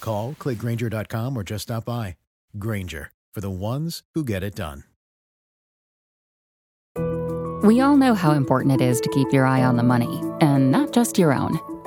Call, clickgrainger.com, or just stop by. Grainger, for the ones who get it done. We all know how important it is to keep your eye on the money, and not just your own.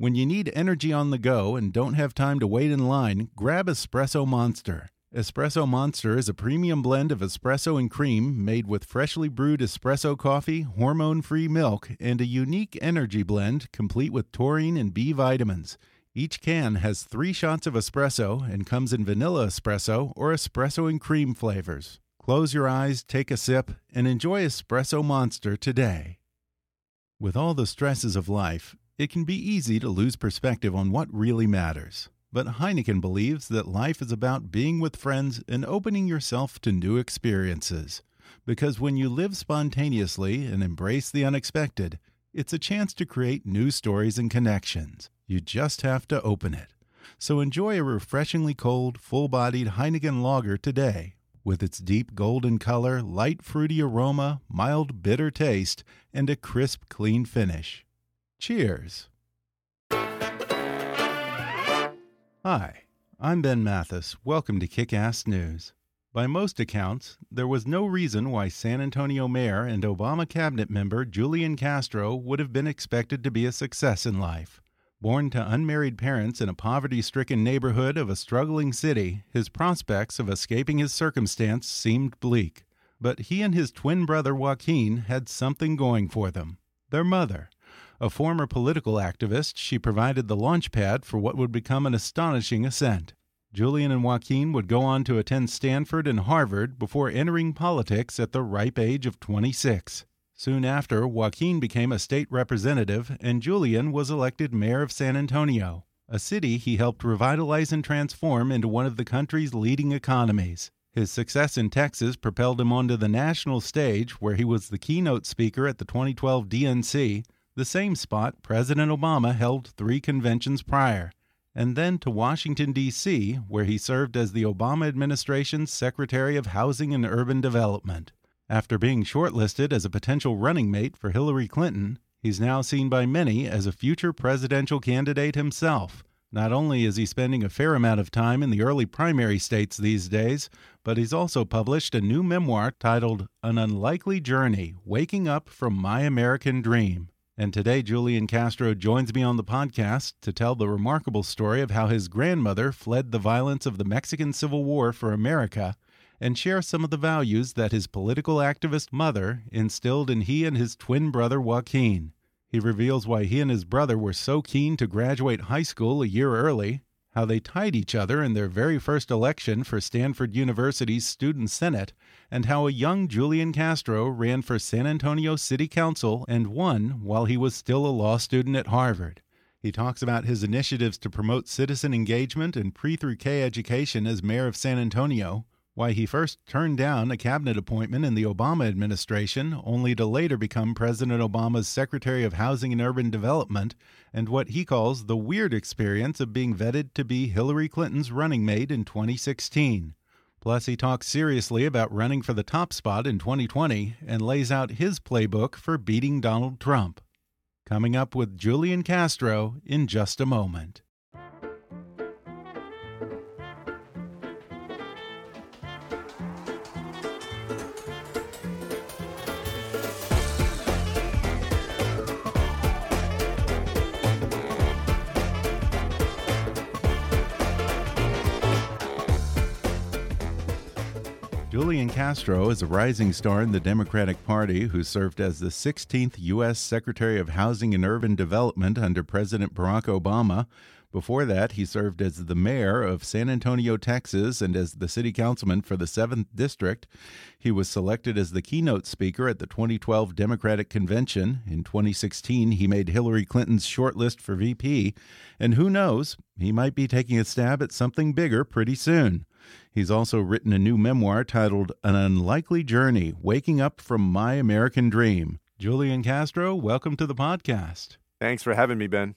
When you need energy on the go and don't have time to wait in line, grab Espresso Monster. Espresso Monster is a premium blend of espresso and cream made with freshly brewed espresso coffee, hormone free milk, and a unique energy blend complete with taurine and B vitamins. Each can has three shots of espresso and comes in vanilla espresso or espresso and cream flavors. Close your eyes, take a sip, and enjoy Espresso Monster today. With all the stresses of life, it can be easy to lose perspective on what really matters. But Heineken believes that life is about being with friends and opening yourself to new experiences. Because when you live spontaneously and embrace the unexpected, it's a chance to create new stories and connections. You just have to open it. So enjoy a refreshingly cold, full bodied Heineken lager today. With its deep golden color, light fruity aroma, mild bitter taste, and a crisp, clean finish. Cheers. Hi, I'm Ben Mathis. Welcome to Kickass News. By most accounts, there was no reason why San Antonio Mayor and Obama cabinet member Julian Castro would have been expected to be a success in life. Born to unmarried parents in a poverty stricken neighborhood of a struggling city, his prospects of escaping his circumstance seemed bleak. But he and his twin brother Joaquin had something going for them their mother. A former political activist, she provided the launch pad for what would become an astonishing ascent. Julian and Joaquin would go on to attend Stanford and Harvard before entering politics at the ripe age of 26. Soon after, Joaquin became a state representative, and Julian was elected mayor of San Antonio, a city he helped revitalize and transform into one of the country's leading economies. His success in Texas propelled him onto the national stage, where he was the keynote speaker at the 2012 DNC the same spot President Obama held three conventions prior, and then to Washington, D.C., where he served as the Obama administration's Secretary of Housing and Urban Development. After being shortlisted as a potential running mate for Hillary Clinton, he's now seen by many as a future presidential candidate himself. Not only is he spending a fair amount of time in the early primary states these days, but he's also published a new memoir titled An Unlikely Journey Waking Up from My American Dream. And today, Julian Castro joins me on the podcast to tell the remarkable story of how his grandmother fled the violence of the Mexican Civil War for America and share some of the values that his political activist mother instilled in he and his twin brother Joaquin. He reveals why he and his brother were so keen to graduate high school a year early, how they tied each other in their very first election for Stanford University's Student Senate, and how a young Julian Castro ran for San Antonio City Council and won while he was still a law student at Harvard. He talks about his initiatives to promote citizen engagement and pre through K education as mayor of San Antonio, why he first turned down a cabinet appointment in the Obama administration, only to later become President Obama's Secretary of Housing and Urban Development, and what he calls the weird experience of being vetted to be Hillary Clinton's running mate in 2016. Plus, he talks seriously about running for the top spot in 2020 and lays out his playbook for beating Donald Trump. Coming up with Julian Castro in just a moment. Castro is a rising star in the Democratic Party who served as the 16th U.S. Secretary of Housing and Urban Development under President Barack Obama. Before that, he served as the mayor of San Antonio, Texas, and as the city councilman for the 7th District. He was selected as the keynote speaker at the 2012 Democratic Convention. In 2016, he made Hillary Clinton's shortlist for VP. And who knows, he might be taking a stab at something bigger pretty soon. He's also written a new memoir titled An Unlikely Journey Waking Up from My American Dream. Julian Castro, welcome to the podcast. Thanks for having me, Ben.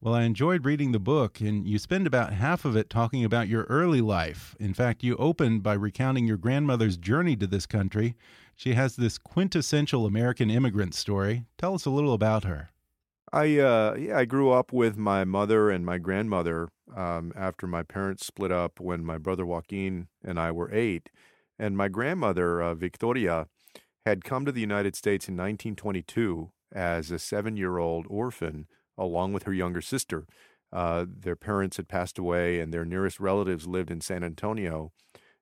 Well, I enjoyed reading the book, and you spend about half of it talking about your early life. In fact, you open by recounting your grandmother's journey to this country. She has this quintessential American immigrant story. Tell us a little about her. I uh, yeah, I grew up with my mother and my grandmother um, after my parents split up when my brother Joaquin and I were eight, and my grandmother uh, Victoria had come to the United States in 1922 as a seven-year-old orphan along with her younger sister. Uh, their parents had passed away, and their nearest relatives lived in San Antonio.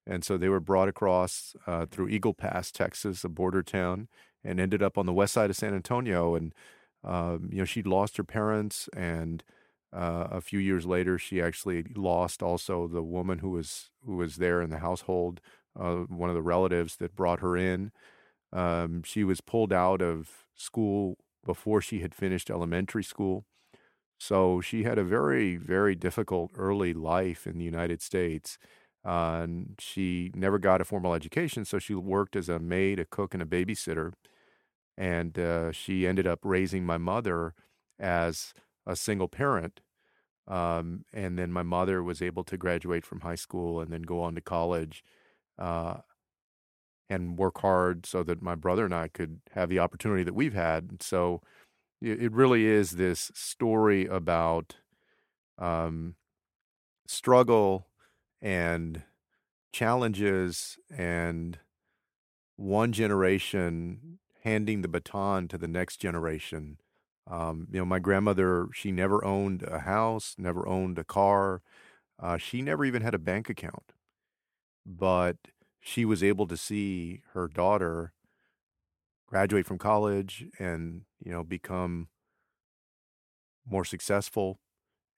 And so they were brought across uh, through Eagle Pass, Texas, a border town, and ended up on the west side of San Antonio. And, um, you know, she'd lost her parents. And uh, a few years later, she actually lost also the woman who was, who was there in the household, uh, one of the relatives that brought her in. Um, she was pulled out of school before she had finished elementary school. So she had a very, very difficult early life in the United States. Uh, and she never got a formal education, so she worked as a maid, a cook, and a babysitter. And uh, she ended up raising my mother as a single parent. Um, and then my mother was able to graduate from high school and then go on to college uh, and work hard so that my brother and I could have the opportunity that we've had. So it really is this story about um, struggle and challenges and one generation handing the baton to the next generation. Um, you know, my grandmother, she never owned a house, never owned a car. Uh, she never even had a bank account. But she was able to see her daughter graduate from college and you know become more successful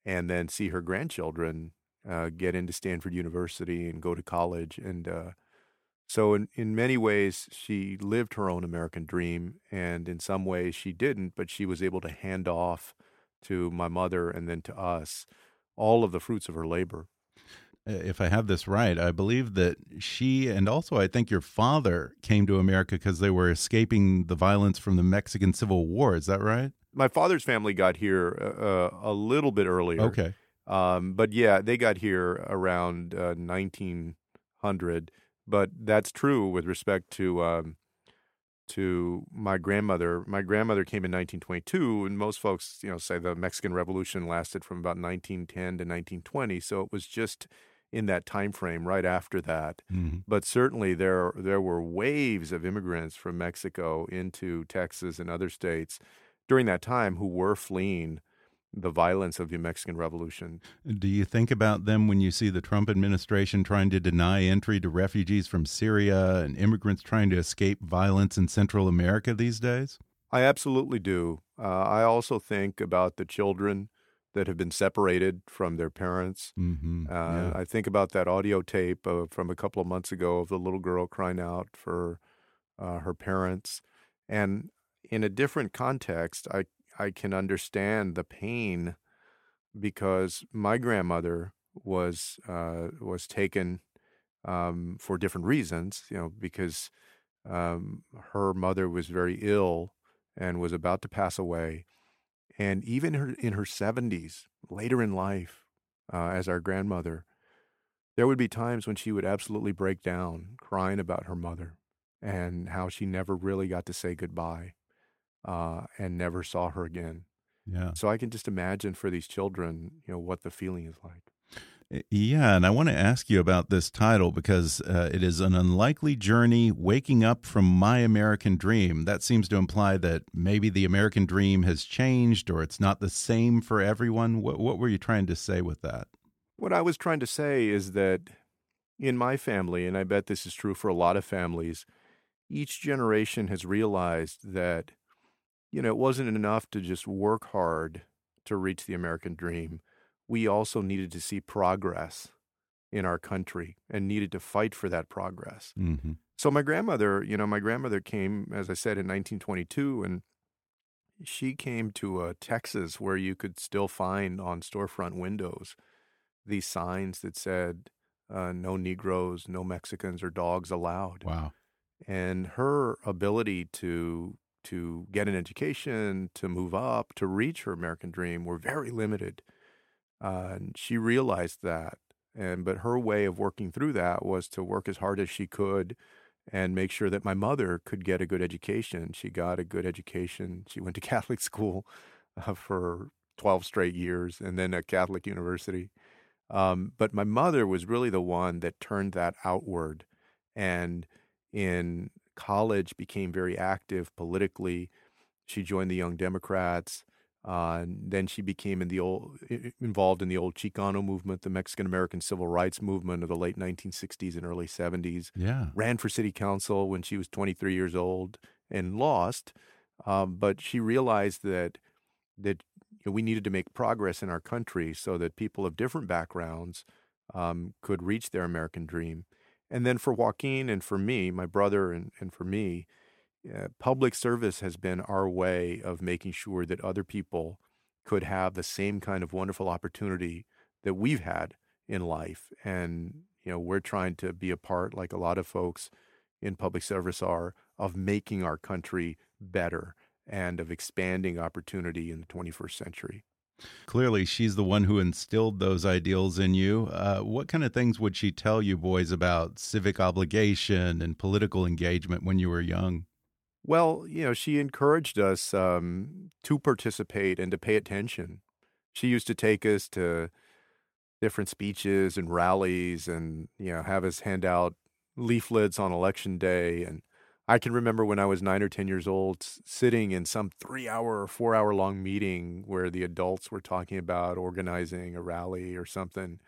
and then see her grandchildren uh, get into Stanford University and go to college and uh, so in, in many ways she lived her own American dream and in some ways she didn't but she was able to hand off to my mother and then to us all of the fruits of her labor if I have this right, I believe that she and also I think your father came to America because they were escaping the violence from the Mexican Civil War. Is that right? My father's family got here uh a little bit earlier. Okay. Um, but yeah, they got here around uh, 1900. But that's true with respect to um, to my grandmother. My grandmother came in 1922, and most folks, you know, say the Mexican Revolution lasted from about 1910 to 1920. So it was just in that time frame right after that. Mm-hmm. But certainly there there were waves of immigrants from Mexico into Texas and other states during that time who were fleeing the violence of the Mexican Revolution. Do you think about them when you see the Trump administration trying to deny entry to refugees from Syria and immigrants trying to escape violence in Central America these days? I absolutely do. Uh, I also think about the children that have been separated from their parents. Mm-hmm. Uh, yeah. I think about that audio tape uh, from a couple of months ago of the little girl crying out for uh, her parents. And in a different context, I, I can understand the pain because my grandmother was uh, was taken um, for different reasons, you know, because um, her mother was very ill and was about to pass away. And even her, in her 70s, later in life, uh, as our grandmother, there would be times when she would absolutely break down, crying about her mother and how she never really got to say goodbye uh, and never saw her again. Yeah. So I can just imagine for these children, you know, what the feeling is like. Yeah, and I want to ask you about this title because uh, it is an unlikely journey waking up from my American dream. That seems to imply that maybe the American dream has changed or it's not the same for everyone. What, what were you trying to say with that? What I was trying to say is that in my family, and I bet this is true for a lot of families, each generation has realized that, you know, it wasn't enough to just work hard to reach the American dream. We also needed to see progress in our country and needed to fight for that progress. Mm-hmm. So my grandmother, you know, my grandmother came, as I said, in 1922, and she came to uh, Texas where you could still find on storefront windows these signs that said, uh, no Negroes, no Mexicans or dogs allowed. Wow. And her ability to to get an education, to move up, to reach her American dream were very limited. Uh, and she realized that. And but her way of working through that was to work as hard as she could and make sure that my mother could get a good education. She got a good education. She went to Catholic school uh, for 12 straight years and then a Catholic university. Um, but my mother was really the one that turned that outward and in college became very active politically. She joined the Young Democrats. Uh, and then she became in the old, involved in the old Chicano movement, the Mexican American civil rights movement of the late 1960s and early 70s. Yeah. Ran for city council when she was 23 years old and lost. Um, but she realized that that you know, we needed to make progress in our country so that people of different backgrounds um, could reach their American dream. And then for Joaquin and for me, my brother, and, and for me, uh, public service has been our way of making sure that other people could have the same kind of wonderful opportunity that we've had in life. And, you know, we're trying to be a part, like a lot of folks in public service are, of making our country better and of expanding opportunity in the 21st century. Clearly, she's the one who instilled those ideals in you. Uh, what kind of things would she tell you boys about civic obligation and political engagement when you were young? Well, you know, she encouraged us um, to participate and to pay attention. She used to take us to different speeches and rallies and, you know, have us hand out leaflets on election day and I can remember when I was nine or 10 years old sitting in some three hour or four hour long meeting where the adults were talking about organizing a rally or something.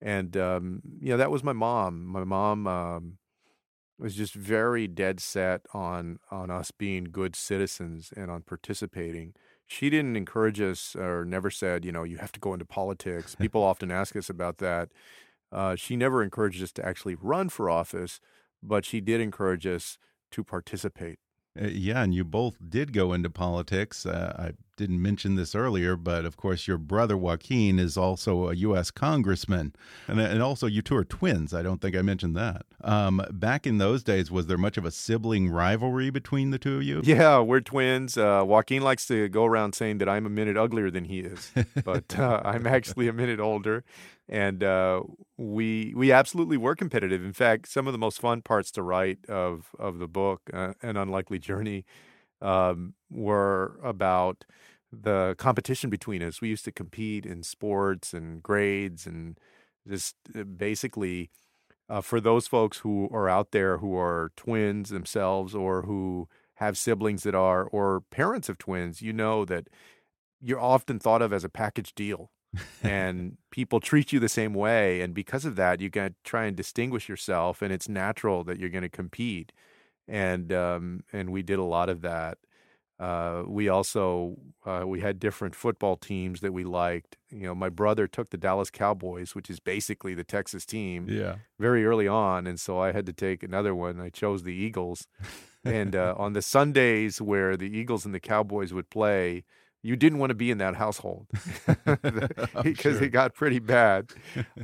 And, um, you know, that was my mom. My mom um, was just very dead set on, on us being good citizens and on participating. She didn't encourage us or never said, you know, you have to go into politics. People often ask us about that. Uh, she never encouraged us to actually run for office, but she did encourage us to participate. Uh, yeah, and you both did go into politics. Uh, I didn't mention this earlier, but of course, your brother Joaquin is also a U.S. congressman, and, and also you two are twins. I don't think I mentioned that. Um, back in those days, was there much of a sibling rivalry between the two of you? Yeah, we're twins. Uh, Joaquin likes to go around saying that I'm a minute uglier than he is, but uh, I'm actually a minute older, and uh, we we absolutely were competitive. In fact, some of the most fun parts to write of of the book, uh, An Unlikely Journey, um, were about the competition between us. We used to compete in sports and grades and just uh, basically uh, for those folks who are out there who are twins themselves or who have siblings that are or parents of twins, you know that you're often thought of as a package deal and people treat you the same way and because of that you got to try and distinguish yourself and it's natural that you're going to compete and um, and we did a lot of that uh, we also uh, we had different football teams that we liked. You know, my brother took the Dallas Cowboys, which is basically the Texas team, yeah, very early on, and so I had to take another one. I chose the Eagles, and uh, on the Sundays where the Eagles and the Cowboys would play, you didn't want to be in that household because sure. it got pretty bad.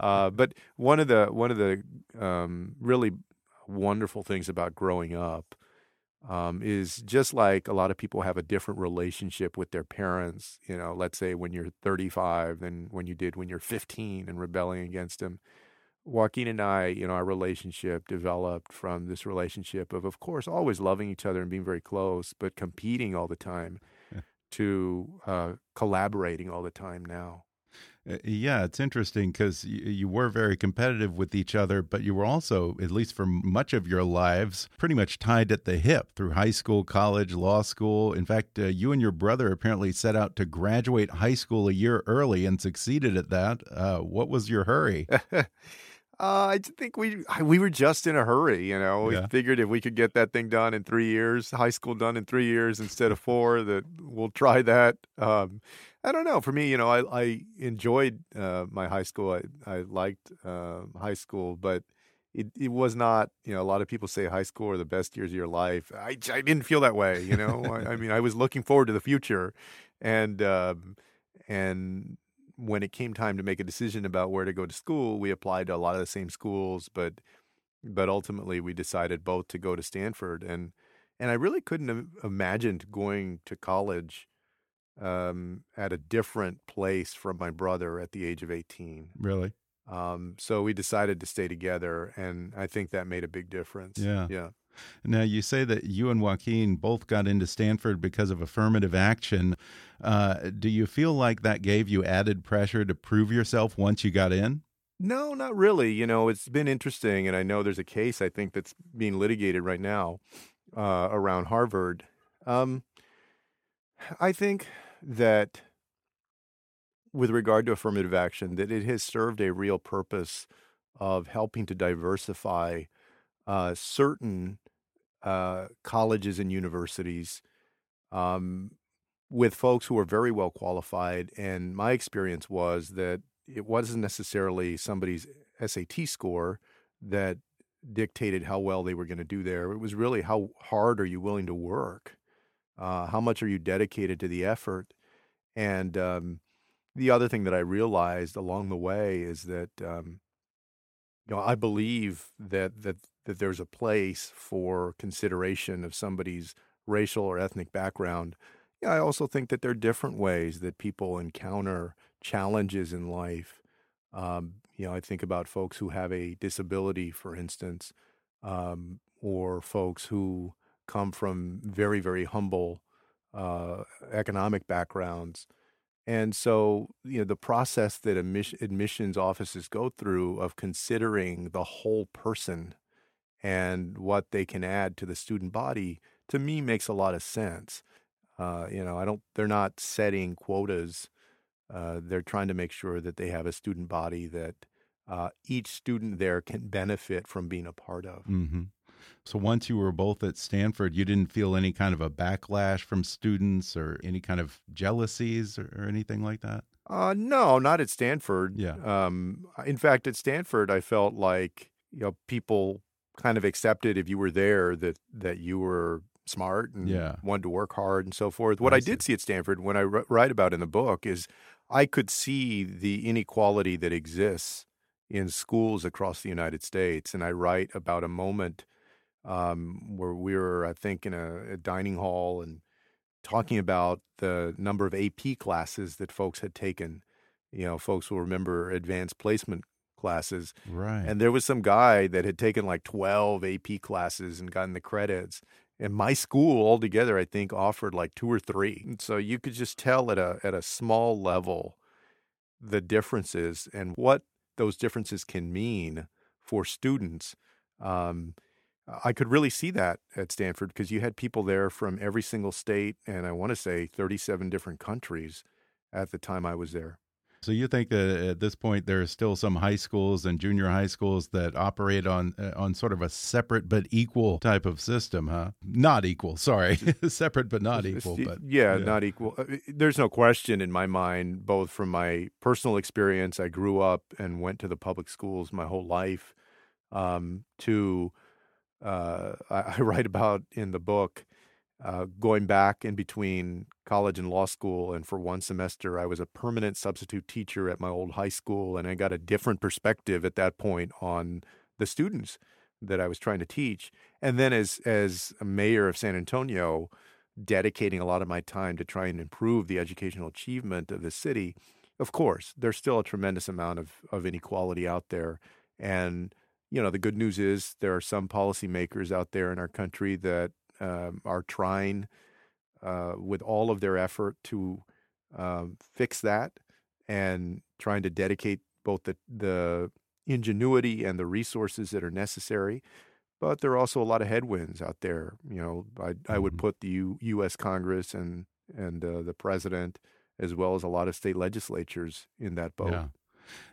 Uh, but one of the one of the um, really wonderful things about growing up um, is just like a lot of people have a different relationship with their parents. You know, let's say when you're 35 than when you did when you're 15 and rebelling against them. Joaquin and I, you know, our relationship developed from this relationship of, of course, always loving each other and being very close, but competing all the time to uh, collaborating all the time now. Uh, yeah, it's interesting because you, you, were very competitive with each other, but you were also, at least for much of your lives, pretty much tied at the hip through high school, college, law school. In fact, uh, you and your brother apparently set out to graduate high school a year early and succeeded at that. Uh, what was your hurry? Uh, I think we we were just in a hurry, you know. We Yeah. figured if we could get that thing done in three years, high school done in three years instead of four, that we'll try that. Um, I don't know. For me, you know, I, I enjoyed uh, my high school. I I liked uh, high school, but it it was not. You know, a lot of people say high school are the best years of your life. I I didn't feel that way. You know, I, I mean, I was looking forward to the future, and um, and when it came time to make a decision about where to go to school, we applied to a lot of the same schools, but but ultimately we decided both to go to Stanford, and and I really couldn't have imagined going to college um, at a different place from my brother at the age of eighteen. Really? Um, so we decided to stay together, and I think that made a big difference. Yeah. yeah. Now, you say that you and Joaquin both got into Stanford because of affirmative action. Uh, do you feel like that gave you added pressure to prove yourself once you got in? No, not really. You know, it's been interesting, and I know there's a case I think that's being litigated right now uh, around Harvard. Um, I think that with regard to affirmative action, that it has served a real purpose of helping to diversify uh, certain uh, colleges and universities um, with folks who are very well qualified. And my experience was that it wasn't necessarily somebody's SAT score that dictated how well they were going to do there. It was really how hard are you willing to work? Uh, how much are you dedicated to the effort? And um, the other thing that I realized along the way is that um, you know I believe that that that there's a place for consideration of somebody's racial or ethnic background. Yeah, I also think that there are different ways that people encounter challenges in life. Um, you know, I think about folks who have a disability, for instance, um, or folks who come from very, very humble uh, economic backgrounds. And so, you know, the process that admis- admissions offices go through of considering the whole person and what they can add to the student body, to me, makes a lot of sense. Uh, you know, I don't. They're not setting quotas. Uh, they're trying to make sure that they have a student body that uh, each student there can benefit from being a part of. Mm -hmm. So once you were both at Stanford, you didn't feel any kind of a backlash from students or any kind of jealousies or, or anything like that? Uh, no, not at Stanford. Yeah. Um, in fact, at Stanford, I felt like you know people kind of accepted if you were there that that you were smart and Yeah. wanted to work hard and so forth. What I I, did see at Stanford, when I write about in the book, is I could see the inequality that exists in schools across the United States, and I write about a moment um, where we were, I think, in a, a dining hall and talking about the number of AP classes that folks had taken. You know, folks will remember advanced placement classes. Right. And there was some guy that had taken like 12 AP classes and gotten the credits. And my school altogether, I think, offered like two or three. And so you could just tell at a at a small level the differences and what those differences can mean for students. Um, I could really see that at Stanford because you had people there from every single state and I want to say 37 different countries at the time I was there. So you think that at this point there are still some high schools and junior high schools that operate on uh, on sort of a separate but equal type of system, huh? Not equal, sorry, separate but not equal. But yeah, not equal. Uh, There's no question in my mind, both from my personal experience, I grew up and went to the public schools my whole life, um, to uh, I, I write about in the book uh, going back in between college and law school. And for one semester, I was a permanent substitute teacher at my old high school. And I got a different perspective at that point on the students that I was trying to teach. And then as, as a mayor of San Antonio, dedicating a lot of my time to try and improve the educational achievement of the city, of course, there's still a tremendous amount of, of inequality out there. And, you know, the good news is there are some policymakers out there in our country that um, are trying uh, with all of their effort to um, fix that and trying to dedicate both the, the ingenuity and the resources that are necessary. But there are also a lot of headwinds out there. You know, I, I would Mhm. put the U, U.S. Congress and and uh, the president, as well as a lot of state legislatures, in that boat. Yeah.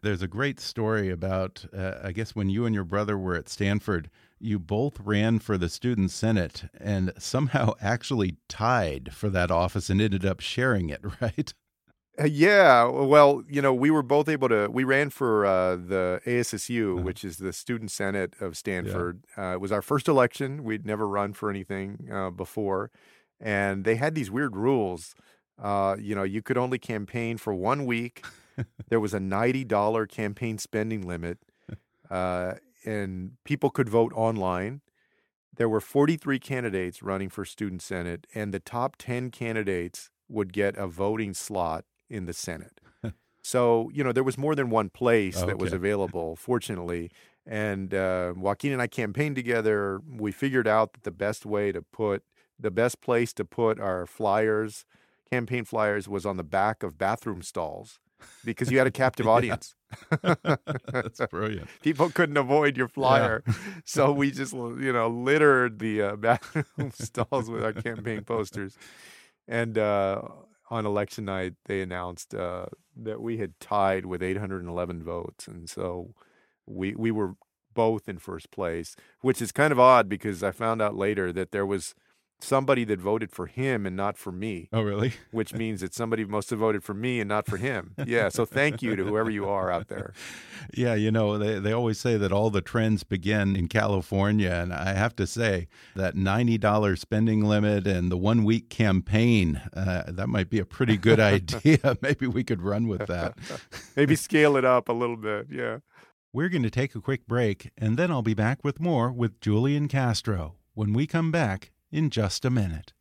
There's a great story about, uh, I guess, when you and your brother were at Stanford, you both ran for the Student Senate and somehow actually tied for that office and ended up sharing it, right? Uh, yeah, well, you know, we were both able to. We ran for uh, the ASSU, uh-huh. which is the Student Senate of Stanford. Yeah. Uh, it was our first election. We'd never run for anything uh, before, and they had these weird rules. Uh, you know, you could only campaign for one week. There was a ninety dollar campaign spending limit, and people could vote online. There were forty three candidates running for Student Senate, and the top ten candidates would get a voting slot in the Senate. so, you know, there was more than one place okay. that was available, fortunately. And uh, Joaquin and I campaigned together. We figured out that the best way to put the best place to put our flyers, campaign flyers, was on the back of bathroom stalls because you had a captive audience. That's brilliant. People couldn't avoid your flyer, yeah. so we just you know littered the uh, bathroom stalls with our campaign posters, and uh, on election night, they announced uh, that we had tied with 811 votes, and so we we were both in first place, which is kind of odd because I found out later that there was somebody that voted for him and not for me. Oh, really? Which means that somebody must have voted for me and not for him. Yeah. So thank you to whoever you are out there. Yeah. You know, they, they always say that all the trends begin in California. And I have to say that $90 spending limit and the one week campaign, uh, that might be a pretty good idea. Maybe we could run with that. Maybe scale it up a little bit. Yeah. We're going to take a quick break, and then I'll be back with more with Julian Castro. When we come back, in just a minute.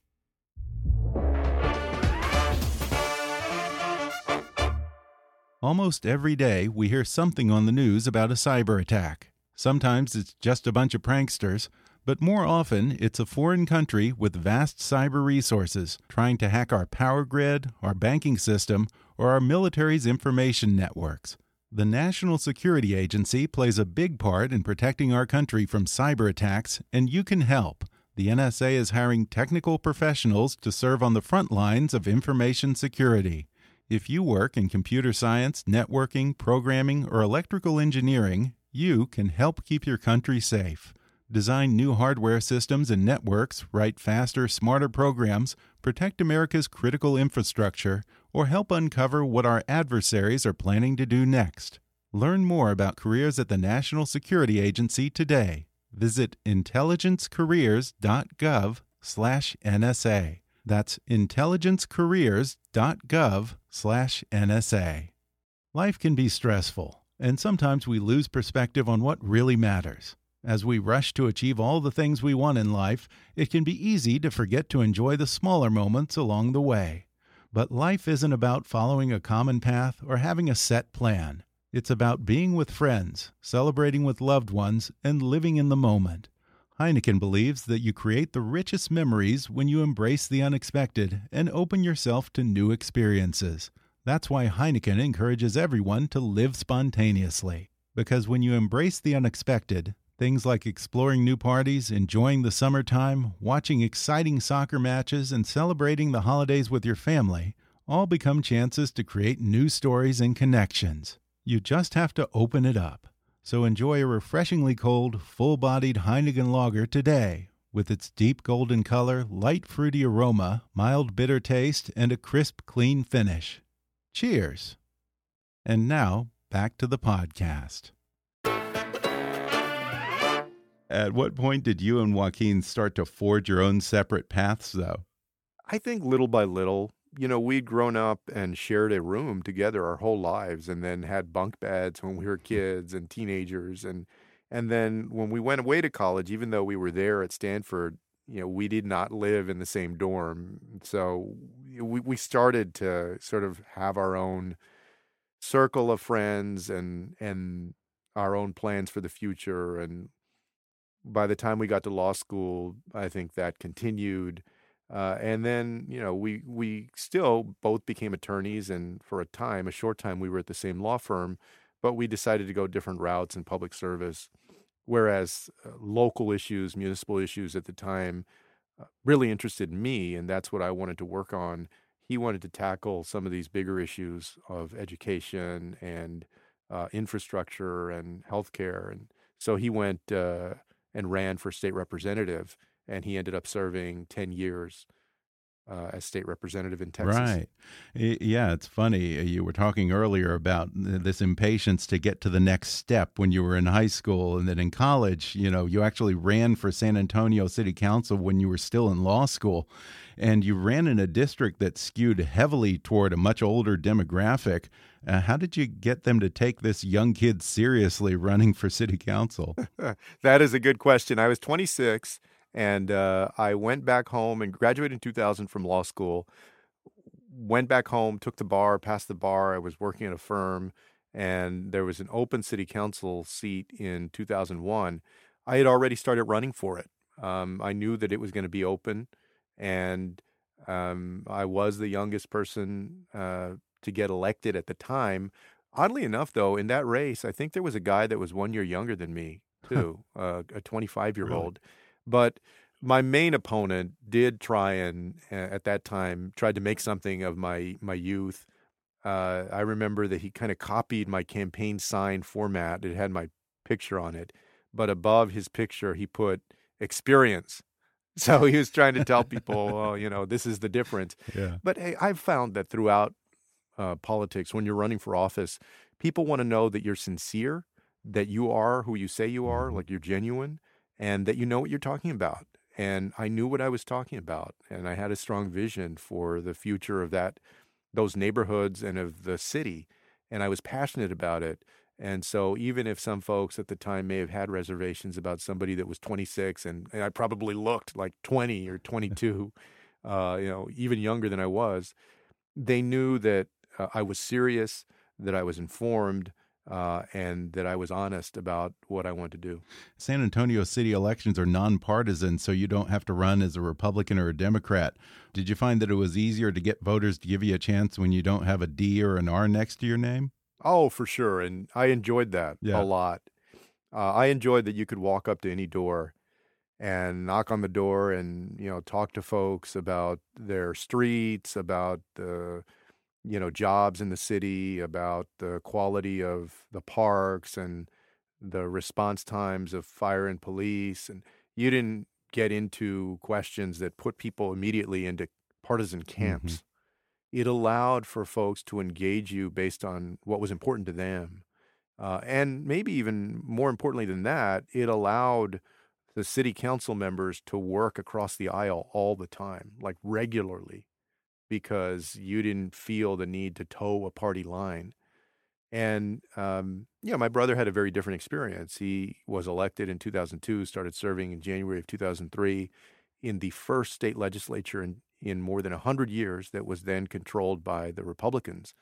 Almost every day, we hear something on the news about a cyber attack. Sometimes it's just a bunch of pranksters, but more often it's a foreign country with vast cyber resources trying to hack our power grid, our banking system, or our military's information networks. The National Security Agency plays a big part in protecting our country from cyber attacks, and you can help the NSA is hiring technical professionals to serve on the front lines of information security. If you work in computer science, networking, programming, or electrical engineering, you can help keep your country safe. Design new hardware systems and networks, write faster, smarter programs, protect America's critical infrastructure, or help uncover what our adversaries are planning to do next. Learn more about careers at the National Security Agency today visit intelligencecareers.gov/nsa. That's intelligencecareers.gov/nsa. Life can be stressful, and sometimes we lose perspective on what really matters. As we rush to achieve all the things we want in life, it can be easy to forget to enjoy the smaller moments along the way. But life isn't about following a common path or having a set plan. It's about being with friends, celebrating with loved ones, and living in the moment. Heineken believes that you create the richest memories when you embrace the unexpected and open yourself to new experiences. That's why Heineken encourages everyone to live spontaneously. Because when you embrace the unexpected, things like exploring new parties, enjoying the summertime, watching exciting soccer matches, and celebrating the holidays with your family all become chances to create new stories and connections. You just have to open it up. So enjoy a refreshingly cold, full bodied Heineken lager today with its deep golden color, light fruity aroma, mild bitter taste, and a crisp, clean finish. Cheers! And now, back to the podcast. At what point did you and Joaquin start to forge your own separate paths, though? I think little by little you know, we'd grown up and shared a room together our whole lives and then had bunk beds when we were kids and teenagers and and then when we went away to college, even though we were there at Stanford, you know, we did not live in the same dorm. So we we started to sort of have our own circle of friends and and our own plans for the future and by the time we got to law school, I think that continued uh, and then you know we we still both became attorneys, and for a time, a short time, we were at the same law firm, but we decided to go different routes in public service. Whereas uh, local issues, municipal issues at the time, uh, really interested me, and that's what I wanted to work on. He wanted to tackle some of these bigger issues of education and uh, infrastructure and healthcare, and so he went uh, and ran for state representative, and he ended up serving ten years uh, as state representative in Texas. Right. Yeah, it's funny. Uh, you were talking earlier about this impatience to get to the next step when you were in high school and then in college. You know, you actually ran for San Antonio City Council when you were still in law school. And you ran in a district that skewed heavily toward a much older demographic. Uh, how did you get them to take this young kid seriously running for city council? that is a good question. I was 26 and uh, I went back home and graduated in 2000 from law school. Went back home, took the bar, passed the bar. I was working at a firm, and there was an open city council seat in 2001. I had already started running for it. Um, I knew that it was going to be open, and um, I was the youngest person uh, to get elected at the time. Oddly enough, though, in that race, I think there was a guy that was one year younger than me, too, uh, a 25 year old. Really? But my main opponent did try and at that time tried to make something of my my youth. Uh, I remember that he kind of copied my campaign sign format. It had my picture on it, but above his picture he put experience. So he was trying to tell people, oh, you know, this is the difference. Yeah. But hey, I've found that throughout uh, politics, when you're running for office, people want to know that you're sincere, that you are who you say you are, mm-hmm. like you're genuine and that you know what you're talking about. And I knew what I was talking about, and I had a strong vision for the future of that, those neighborhoods and of the city, and I was passionate about it. And so, even if some folks at the time may have had reservations about somebody that was 26, and, and I probably looked like 20 or 22, uh, you know, even younger than I was, they knew that uh, I was serious, that I was informed, uh, and that I was honest about what I wanted to do. San Antonio city elections are nonpartisan, so you don't have to run as a Republican or a Democrat. Did you find that it was easier to get voters to give you a chance when you don't have a D or an R next to your name? Oh, for sure. And I enjoyed that yeah. a lot. Uh, I enjoyed that you could walk up to any door and knock on the door and you know talk to folks about their streets about the you know jobs in the city, about the quality of the parks and the response times of fire and police, and you didn't get into questions that put people immediately into partisan camps. Mm-hmm. It allowed for folks to engage you based on what was important to them. Uh, and maybe even more importantly than that, it allowed the city council members to work across the aisle all the time, like regularly because you didn't feel the need to toe a party line. And um, yeah, my brother had a very different experience. He was elected in 2002, started serving in January of 2003 in the first state legislature in, in more than 100 years that was then controlled by the Republicans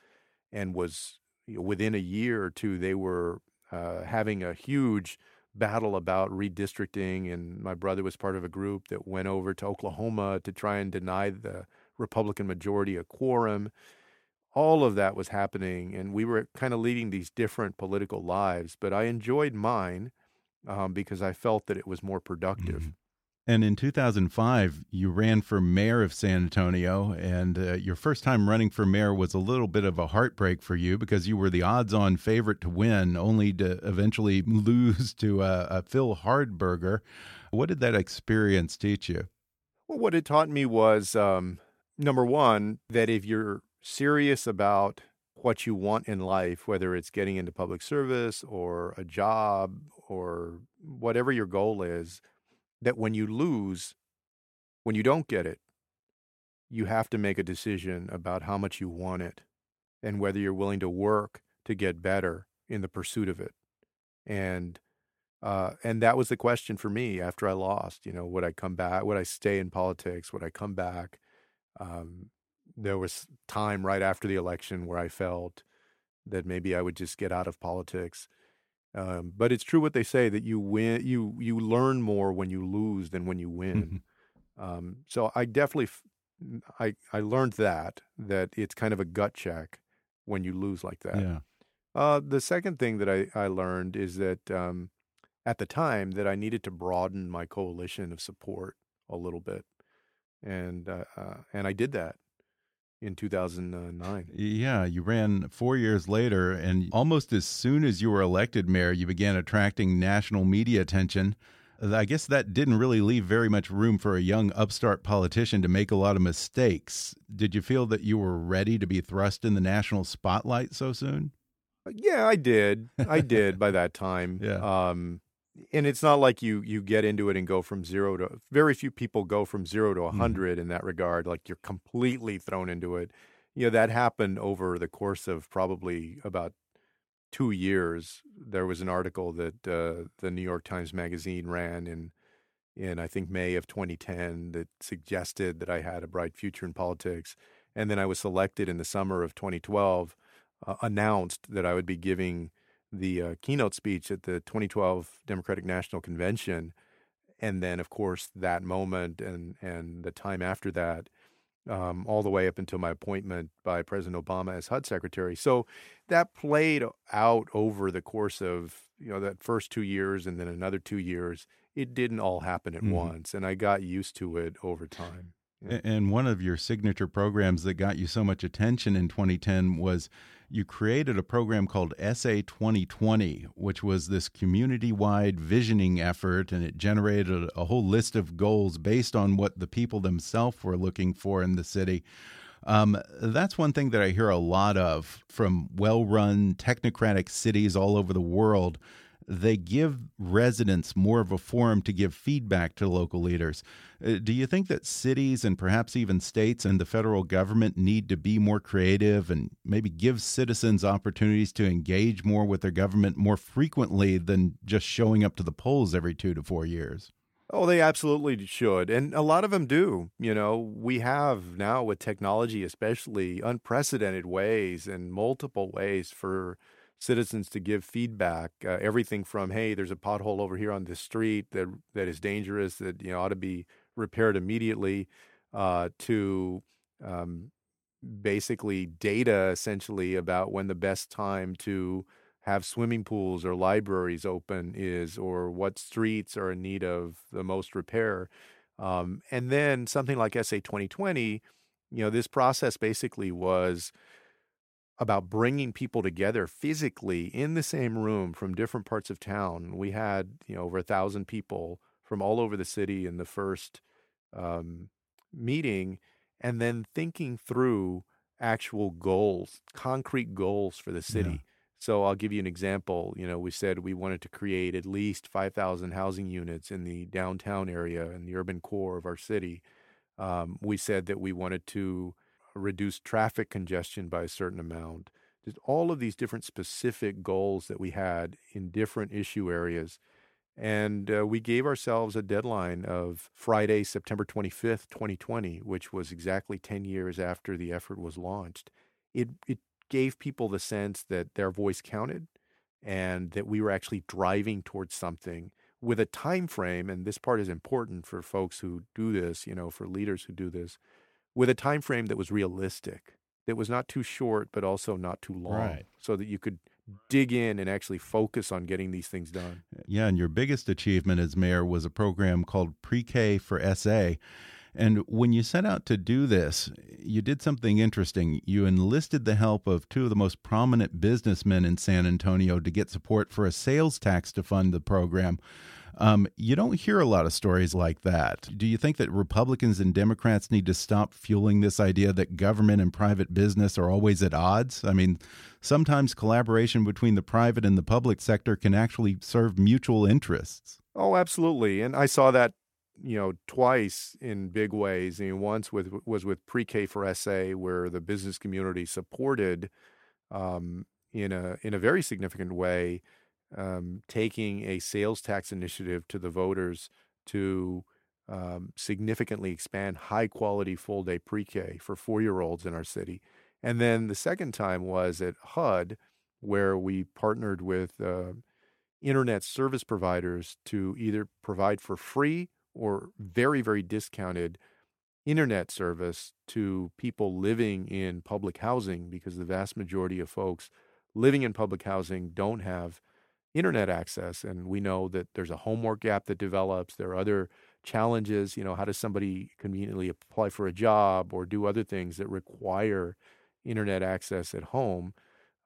and was you know, within a year or two, they were uh, having a huge battle about redistricting. And my brother was part of a group that went over to Oklahoma to try and deny the Republican majority, a quorum. All of that was happening, and we were kind of leading these different political lives. But I enjoyed mine um, because I felt that it was more productive. Mm -hmm. And in 2005, you ran for mayor of San Antonio, and uh, your first time running for mayor was a little bit of a heartbreak for you because you were the odds-on favorite to win, only to eventually lose to uh, Phil Hardberger. What did that experience teach you? Well, what it taught me was um, number one, that if you're serious about what you want in life, whether it's getting into public service or a job or whatever your goal is, that when you lose, when you don't get it, you have to make a decision about how much you want it and whether you're willing to work to get better in the pursuit of it. And uh, and that was the question for me after I lost. You know, would I come back? Would I stay in politics? Would I come back? Um, there was time right after the election where I felt that maybe I would just get out of politics. Um, but it's true what they say that you win, you you learn more when you lose than when you win. Mm-hmm. Um, so I definitely, I I learned that that it's kind of a gut check when you lose like that. Yeah. Uh, the second thing that I, I learned is that um, at the time that I needed to broaden my coalition of support a little bit and uh, uh, and I did that. in 2009. Yeah, you ran four years later, and almost as soon as you were elected mayor, you began attracting national media attention. I guess that didn't really leave very much room for a young upstart politician to make a lot of mistakes. Did you feel that you were ready to be thrust in the national spotlight so soon? Yeah, I did. I did by that time. Yeah. Um, and it's not like you you get into it and go from zero to very few people go from zero to a 100 mm. in that regard like you're completely thrown into it. You know that happened over the course of probably about two years. There was an article that uh, the new york times magazine ran in in i think may of 2010 that suggested that i had a bright future in politics. And then i was selected in the summer of 2012 uh, announced that i would be giving the uh, keynote speech at the 2012 Democratic National Convention, and then of course that moment and and the time after that, um, all the way up until my appointment by President Obama as HUD Secretary. So that played out over the course of you know that first two years and then another two years. It didn't all happen at mm-hmm. once, and I got used to it over time. And one of your signature programs that got you so much attention in 2010 was you created a program called SA 2020, which was this community wide visioning effort, and it generated a whole list of goals based on what the people themselves were looking for in the city. Um, that's one thing that I hear a lot of from well run technocratic cities all over the world they give residents more of a forum to give feedback to local leaders. Uh, do you think that cities and perhaps even states and the federal government need to be more creative and maybe give citizens opportunities to engage more with their government more frequently than just showing up to the polls every two to four years? Oh, they absolutely should. And a lot of them do. You know, we have now with technology, especially unprecedented ways and multiple ways for citizens to give feedback. Uh, everything from hey, there's a pothole over here on this street that that is dangerous that you know ought to be repaired immediately, uh, to um, basically data essentially about when the best time to have swimming pools or libraries open is, or what streets are in need of the most repair. Um, and then something like SA 2020, you know, this process basically was about bringing people together physically in the same room from different parts of town. We had you know over a thousand people from all over the city in the first um, meeting, and then thinking through actual goals, concrete goals for the city. Yeah. So I'll give you an example. You know, we said we wanted to create at least 5,000 housing units in the downtown area and the urban core of our city. Um, we said that we wanted to reduce traffic congestion by a certain amount. Just all of these different specific goals that we had in different issue areas. And uh, we gave ourselves a deadline of Friday, September 25th, 2020, which was exactly 10 years after the effort was launched. It, it gave people the sense that their voice counted and that we were actually driving towards something with a time frame and this part is important for folks who do this you know for leaders who do this with a time frame that was realistic that was not too short but also not too long right. so that you could dig in and actually focus on getting these things done eh, yeah and your biggest achievement as mayor was a program called pre-k for sa and when you set out to do this, you did something interesting. You enlisted the help of two of the most prominent businessmen in San Antonio to get support for a sales tax to fund the program. Um, you don't hear a lot of stories like that. Do you think that Republicans and Democrats need to stop fueling this idea that government and private business are always at odds? I mean, sometimes collaboration between the private and the public sector can actually serve mutual interests. Oh, absolutely. And I saw that you know twice in big ways. I mean, once with was with pre-K for SA, where the business community supported um, in a in a very significant way um, taking a sales tax initiative to the voters to um, significantly expand high quality full day pre K for four year olds in our city. And then the second time was at HUD, where we partnered with uh, internet service providers to either provide for free or very, very discounted internet service to people living in public housing because the vast majority of folks living in public housing don't have internet access. And we know that there's a homework gap that develops. There are other challenges. You know, how does somebody conveniently apply for a job or do other things that require internet access at home?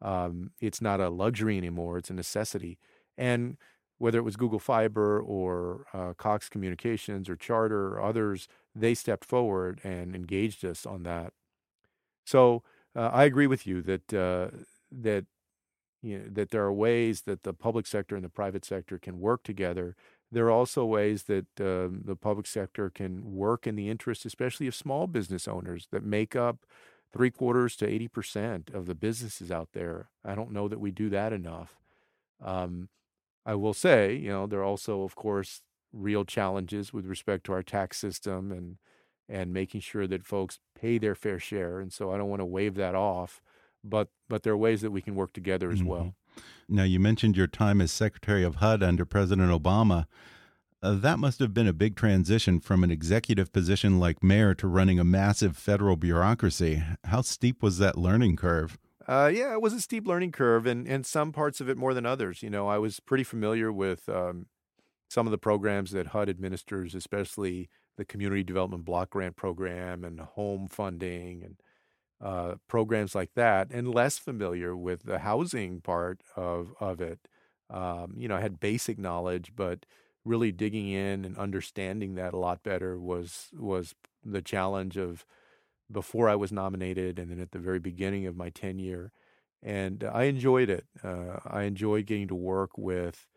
Um, it's not a luxury anymore; it's a necessity. And whether it was Google Fiber or uh, Cox Communications or Charter or others, they stepped forward and engaged us on that. So uh, I agree with you that uh, that you know, that there are ways that the public sector and the private sector can work together. There are also ways that uh, the public sector can work in the interest, especially of small business owners that make up three quarters to 80% of the businesses out there. I don't know that we do that enough. Um, I will say, you know, there are also, of course, real challenges with respect to our tax system and and making sure that folks pay their fair share. And so I don't want to wave that off but but there are ways that we can work together as mm -hmm. well. Now you mentioned your time as Secretary of HUD under President Obama. Uh, that must have been a big transition from an executive position like mayor to running a massive federal bureaucracy. How steep was that learning curve? Uh, yeah, it was a steep learning curve, and and some parts of it more than others. You know, I was pretty familiar with um, some of the programs that HUD administers, especially the Community Development Block Grant Program and home funding and uh, programs like that, and less familiar with the housing part of of it. Um, you know, I had basic knowledge, but really digging in and understanding that a lot better was was the challenge of before I was nominated, and then at the very beginning of my tenure. And I enjoyed it. Uh, I enjoyed getting to work with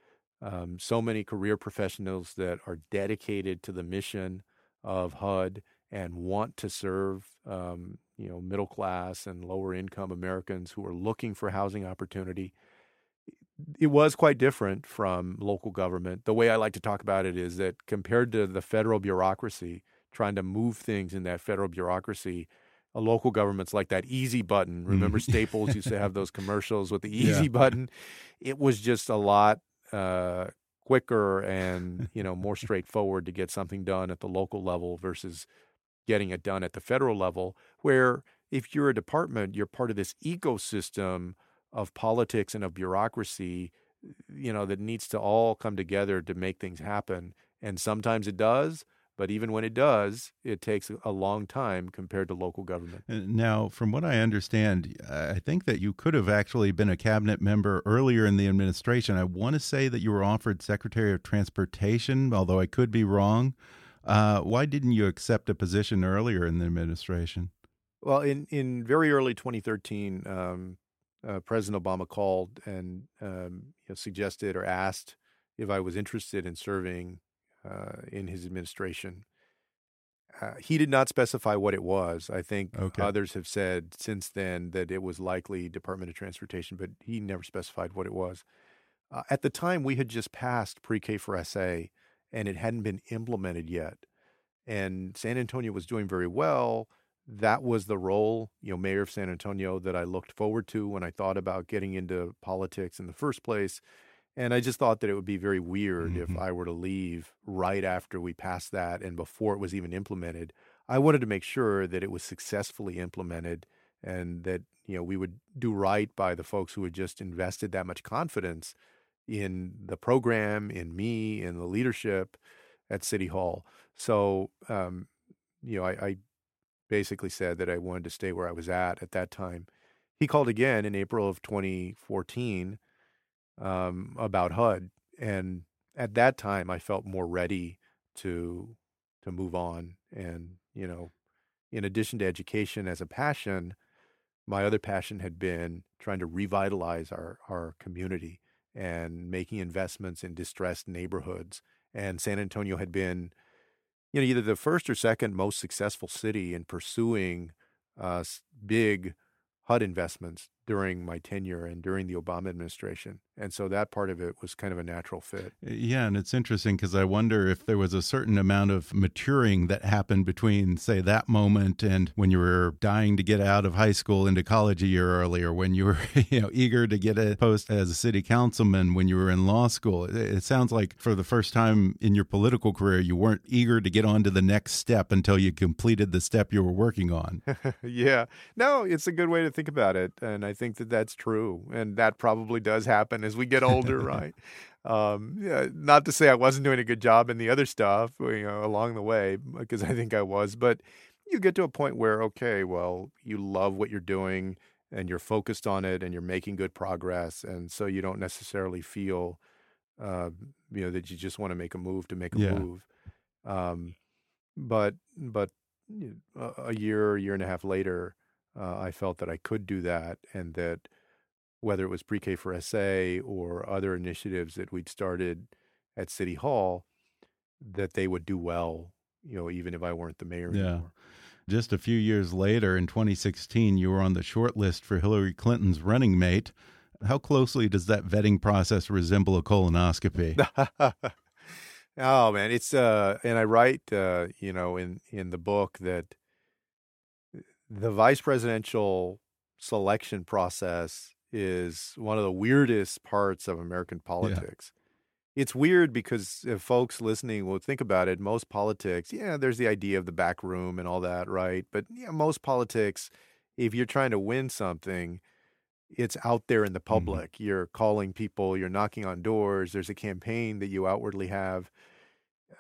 um, so many career professionals that are dedicated to the mission of HUD and want to serve um, you know middle class and lower income Americans who are looking for housing opportunity. It was quite different from local government. The way I like to talk about it is that compared to the federal bureaucracy, trying to move things in that federal bureaucracy, a local government's like that easy button. Remember mm-hmm. Staples used to have those commercials with the easy yeah. button. It was just a lot uh, quicker and you know more straightforward to get something done at the local level versus getting it done at the federal level, where if you're a department, you're part of this ecosystem of politics and of bureaucracy, you know, that needs to all come together to make things happen. And sometimes it does, but even when it does, it takes a long time compared to local government. Uh, now, from what I understand, I think that you could have actually been a cabinet member earlier in the administration. I want to say that you were offered Secretary of Transportation, although I could be wrong. Uh, why didn't you accept a position earlier in the administration? Well, in, in very early 2013, um, uh, President Obama called and um, you know, suggested or asked if I was interested in serving uh, in his administration. Uh, he did not specify what it was. I think okay. others have said since then that it was likely Department of Transportation, but he never specified what it was. Uh, at the time, we had just passed pre K for SA, and it hadn't been implemented yet. And San Antonio was doing very well. That was the role, you know, mayor of San Antonio that I looked forward to when I thought about getting into politics in the first place. And I just thought that it would be very weird mm-hmm. if I were to leave right after we passed that and before it was even implemented. I wanted to make sure that it was successfully implemented and that, you know, we would do right by the folks who had just invested that much confidence in the program, in me, in the leadership at City Hall. So, um, you know, I, I, basically said that I wanted to stay where I was at at that time. He called again in April of 2014 um, about HUD, and at that time I felt more ready to to move on. And you know, in addition to education as a passion, my other passion had been trying to revitalize our our community and making investments in distressed neighborhoods. And San Antonio had been, you know, either the first or second most successful city in pursuing uh, big HUD investments during my tenure and during the Obama administration. And so that part of it was kind of a natural fit. Uh, yeah, and it's interesting because I wonder if there was a certain amount of maturing that happened between, say, that moment and when you were dying to get out of high school into college a year earlier, when you were, you know, eager to get a post as a city councilman, when you were in law school. It, sounds like for the first time in your political career, you weren't eager to get on to the next step until you completed the step you were working on. yeah. No, it's a good way to think about it. And I think that that's true, and that probably does happen as we get older, right? Um, yeah, not to say I wasn't doing a good job in the other stuff, you know, along the way, because I think I was, but you get to a point where, okay, well, you love what you're doing and you're focused on it and you're making good progress, and so you don't necessarily feel, uh, you know, that you just want to make a move to make a Yeah. move. Um, but but a a year, year and a half later, uh, I felt that I could do that, and that whether it was pre-K for SA or other initiatives that we'd started at City Hall, that they would do well, you know, even if I weren't the mayor Yeah. anymore. Just a few years later, in 2016, you were on the short list for Hillary Clinton's running mate. How closely does that vetting process resemble a colonoscopy? oh man, it's uh, and I write uh, you know, in in the book that the vice presidential selection process is one of the weirdest parts of American politics. It's weird because if folks listening will think about it, most politics, yeah, there's the idea of the back room and all that, right? But yeah, most politics, if you're trying to win something, it's out there in the public. You're calling people, you're knocking on doors, there's a campaign that you outwardly have.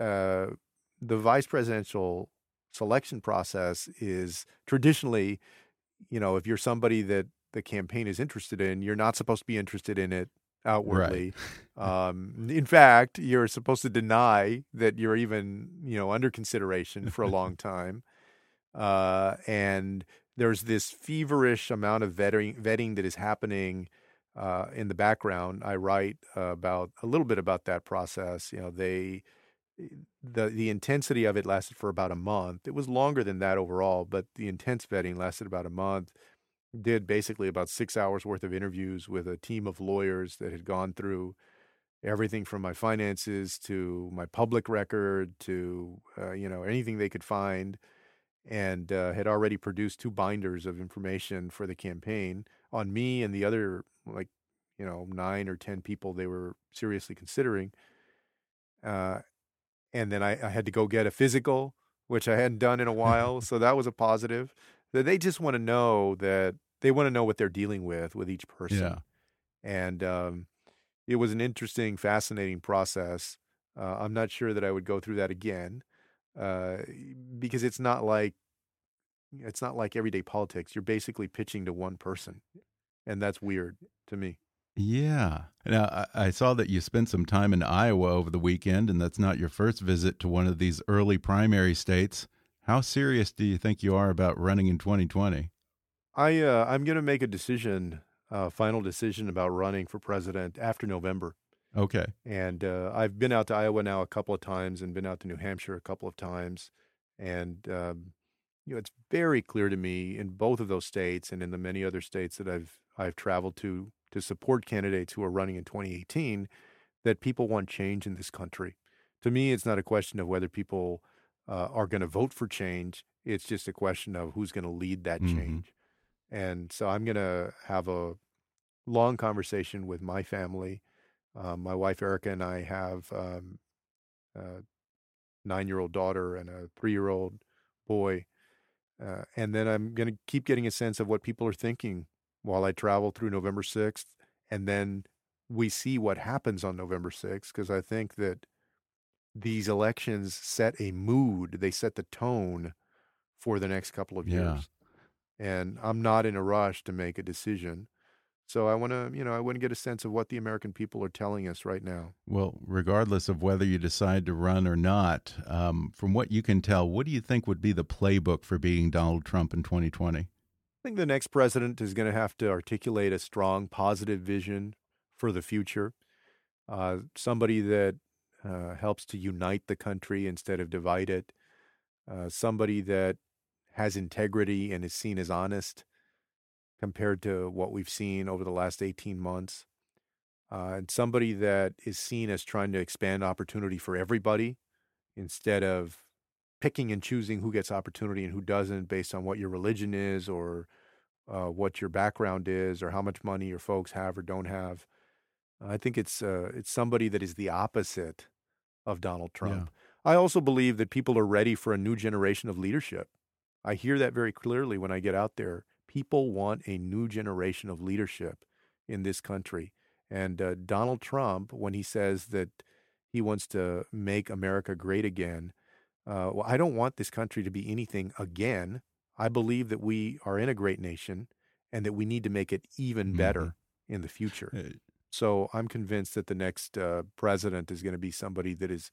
Uh, the vice presidential selection process is traditionally, you know, if you're somebody that the campaign is interested in, you're not supposed to be interested in it outwardly. um, in fact, you're supposed to deny that you're even, you know, under consideration for a long time. Uh, and there's this feverish amount of vetting, vetting that is happening uh, in the background. I write about a little bit about that process. You know, they the the intensity of it lasted for about a month. It was longer than that overall, but the intense vetting lasted about a month. Did basically about six hours worth of interviews with a team of lawyers that had gone through everything from my finances to my public record to uh, you know anything they could find, and uh, had already produced two binders of information for the campaign on me and the other like you know nine or ten people they were seriously considering. Uh, and then I, I had to go get a physical, which I hadn't done in a while. so that was a positive. That they just want to know that they want to know what they're dealing with with each person. Yeah. And um, it was an interesting, fascinating process. Uh, I'm not sure that I would go through that again uh, because it's not like it's not like everyday politics. You're basically pitching to one person, and that's weird to me. Yeah. Now, I I saw that you spent some time in Iowa over the weekend, and that's not your first visit to one of these early primary states. How serious do you think you are about running in 2020? I uh, I'm going to make a decision, uh, final decision about running for president after November. Okay. And uh, I've been out to Iowa now a couple of times, and been out to New Hampshire a couple of times, and um, you know it's very clear to me in both of those states and in the many other states that I've I've traveled to to support candidates who are running in 2018 that people want change in this country. To me, it's not a question of whether people uh, are going to vote for change. It's just a question of who's going to lead that Mhm. change. And so I'm going to have a long conversation with my family. Um, my wife Erica and I have um, a nine-year-old daughter and a three-year-old boy, uh, and then I'm going to keep getting a sense of what people are thinking while I travel through November 6th, and then we see what happens on November 6th because I think that these elections set a mood, they set the tone for the next couple of Yeah. years. And I'm not in a rush to make a decision. So I want to, you know, I want to get a sense of what the American people are telling us right now. Well, regardless of whether you decide to run or not, um, from what you can tell, what do you think would be the playbook for beating Donald Trump in 2020? I think the next president is going to have to articulate a strong, positive vision for the future. Uh, somebody that uh, helps to unite the country instead of divide it. Uh, somebody that has integrity and is seen as honest compared to what we've seen over the last 18 months. Uh, and somebody that is seen as trying to expand opportunity for everybody instead of picking and choosing who gets opportunity and who doesn't based on what your religion is or uh, what your background is or how much money your folks have or don't have. I think it's uh, it's somebody that is the opposite of Donald Trump. I also believe that people are ready for a new generation of leadership. I hear that very clearly when I get out there. People want a new generation of leadership in this country. And uh, Donald Trump, when he says that he wants to make America great again, uh, well, I don't want this country to be anything again. I believe that we are in a great nation and that we need to make it even better mm-hmm. in the future. So I'm convinced that the next uh, president is going to be somebody that is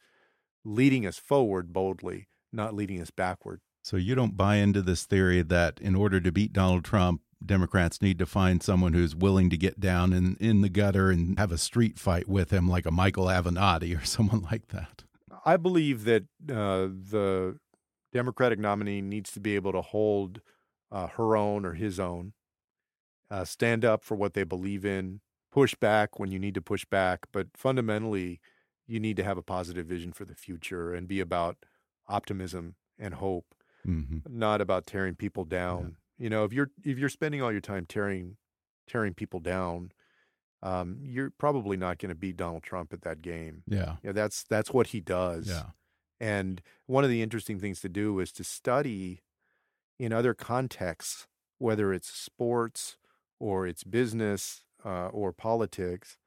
leading us forward boldly, not leading us backward. So you don't buy into this theory that in order to beat Donald Trump, Democrats need to find someone who's willing to get down in, in the gutter and have a street fight with him, like a Michael Avenatti or someone like that. I believe that uh, the Democratic nominee needs to be able to hold uh, her own or his own, uh, stand up for what they believe in, push back when you need to push back, but fundamentally, you need to have a positive vision for the future and be about optimism and hope, mm-hmm. not about tearing people down. Yeah. You know, if you're if you're spending all your time tearing tearing people down, um, you're probably not going to beat Donald Trump at that game. Yeah, yeah, that's that's what he does. Yeah, and one of the interesting things to do is to study in other contexts, whether it's sports or it's business uh, or politics,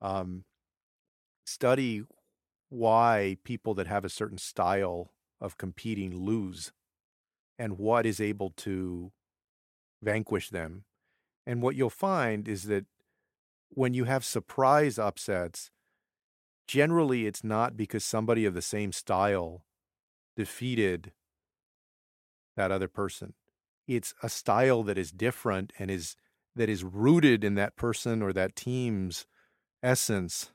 um, study why people that have a certain style of competing lose and what is able to vanquish them. And what you'll find is that when you have surprise upsets, generally it's not because somebody of the same style defeated that other person. It's a style that is different and is that is rooted in that person or that team's essence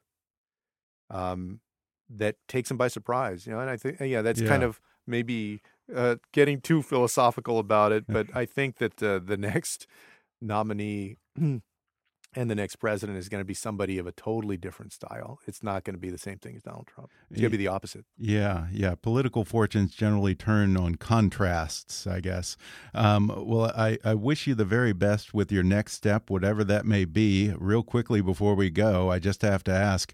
um, that takes them by surprise. You know, and I think yeah, that's yeah. kind of maybe uh, getting too philosophical about it, but I think that uh, the next nominee and the next president is going to be somebody of a totally different style. It's not going to be the same thing as Donald Trump. It's going to be the opposite. Yeah, yeah. Political fortunes generally turn on contrasts, I guess. Um, well, I, I wish you the very best with your next step, whatever that may be. Real quickly before we go, I just have to ask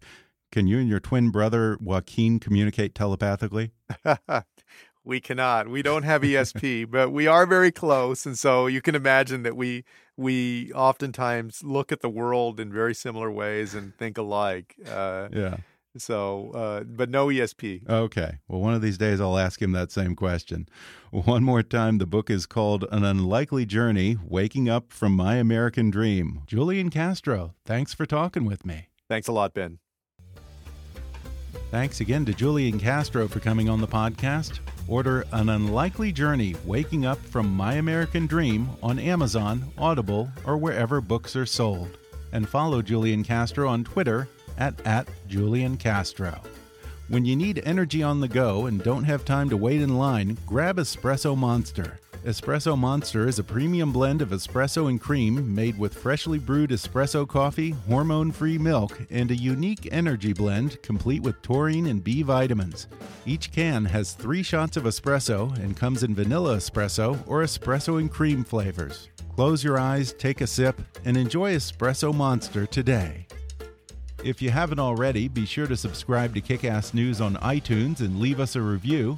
can you and your twin brother, Joaquin, communicate telepathically? we cannot. We don't have ESP, but we are very close, and so you can imagine that we we oftentimes look at the world in very similar ways and think alike. Uh, yeah. So, uh, but no ESP. Okay. Well, one of these days I'll ask him that same question. One more time, the book is called An Unlikely Journey Waking Up from My American Dream. Julian Castro, thanks for talking with me. Thanks a lot, Ben. Thanks again to Julian Castro for coming on the podcast. Order An Unlikely Journey Waking Up from My American Dream on Amazon, Audible, or wherever books are sold. And follow Julian Castro on Twitter at, at Julian Castro. When you need energy on the go and don't have time to wait in line, grab Espresso Monster. Espresso Monster is a premium blend of espresso and cream made with freshly brewed espresso coffee, hormone free milk, and a unique energy blend complete with taurine and B vitamins. Each can has three shots of espresso and comes in vanilla espresso or espresso and cream flavors. Close your eyes, take a sip, and enjoy Espresso Monster today. If you haven't already, be sure to subscribe to Kickass News on iTunes and leave us a review.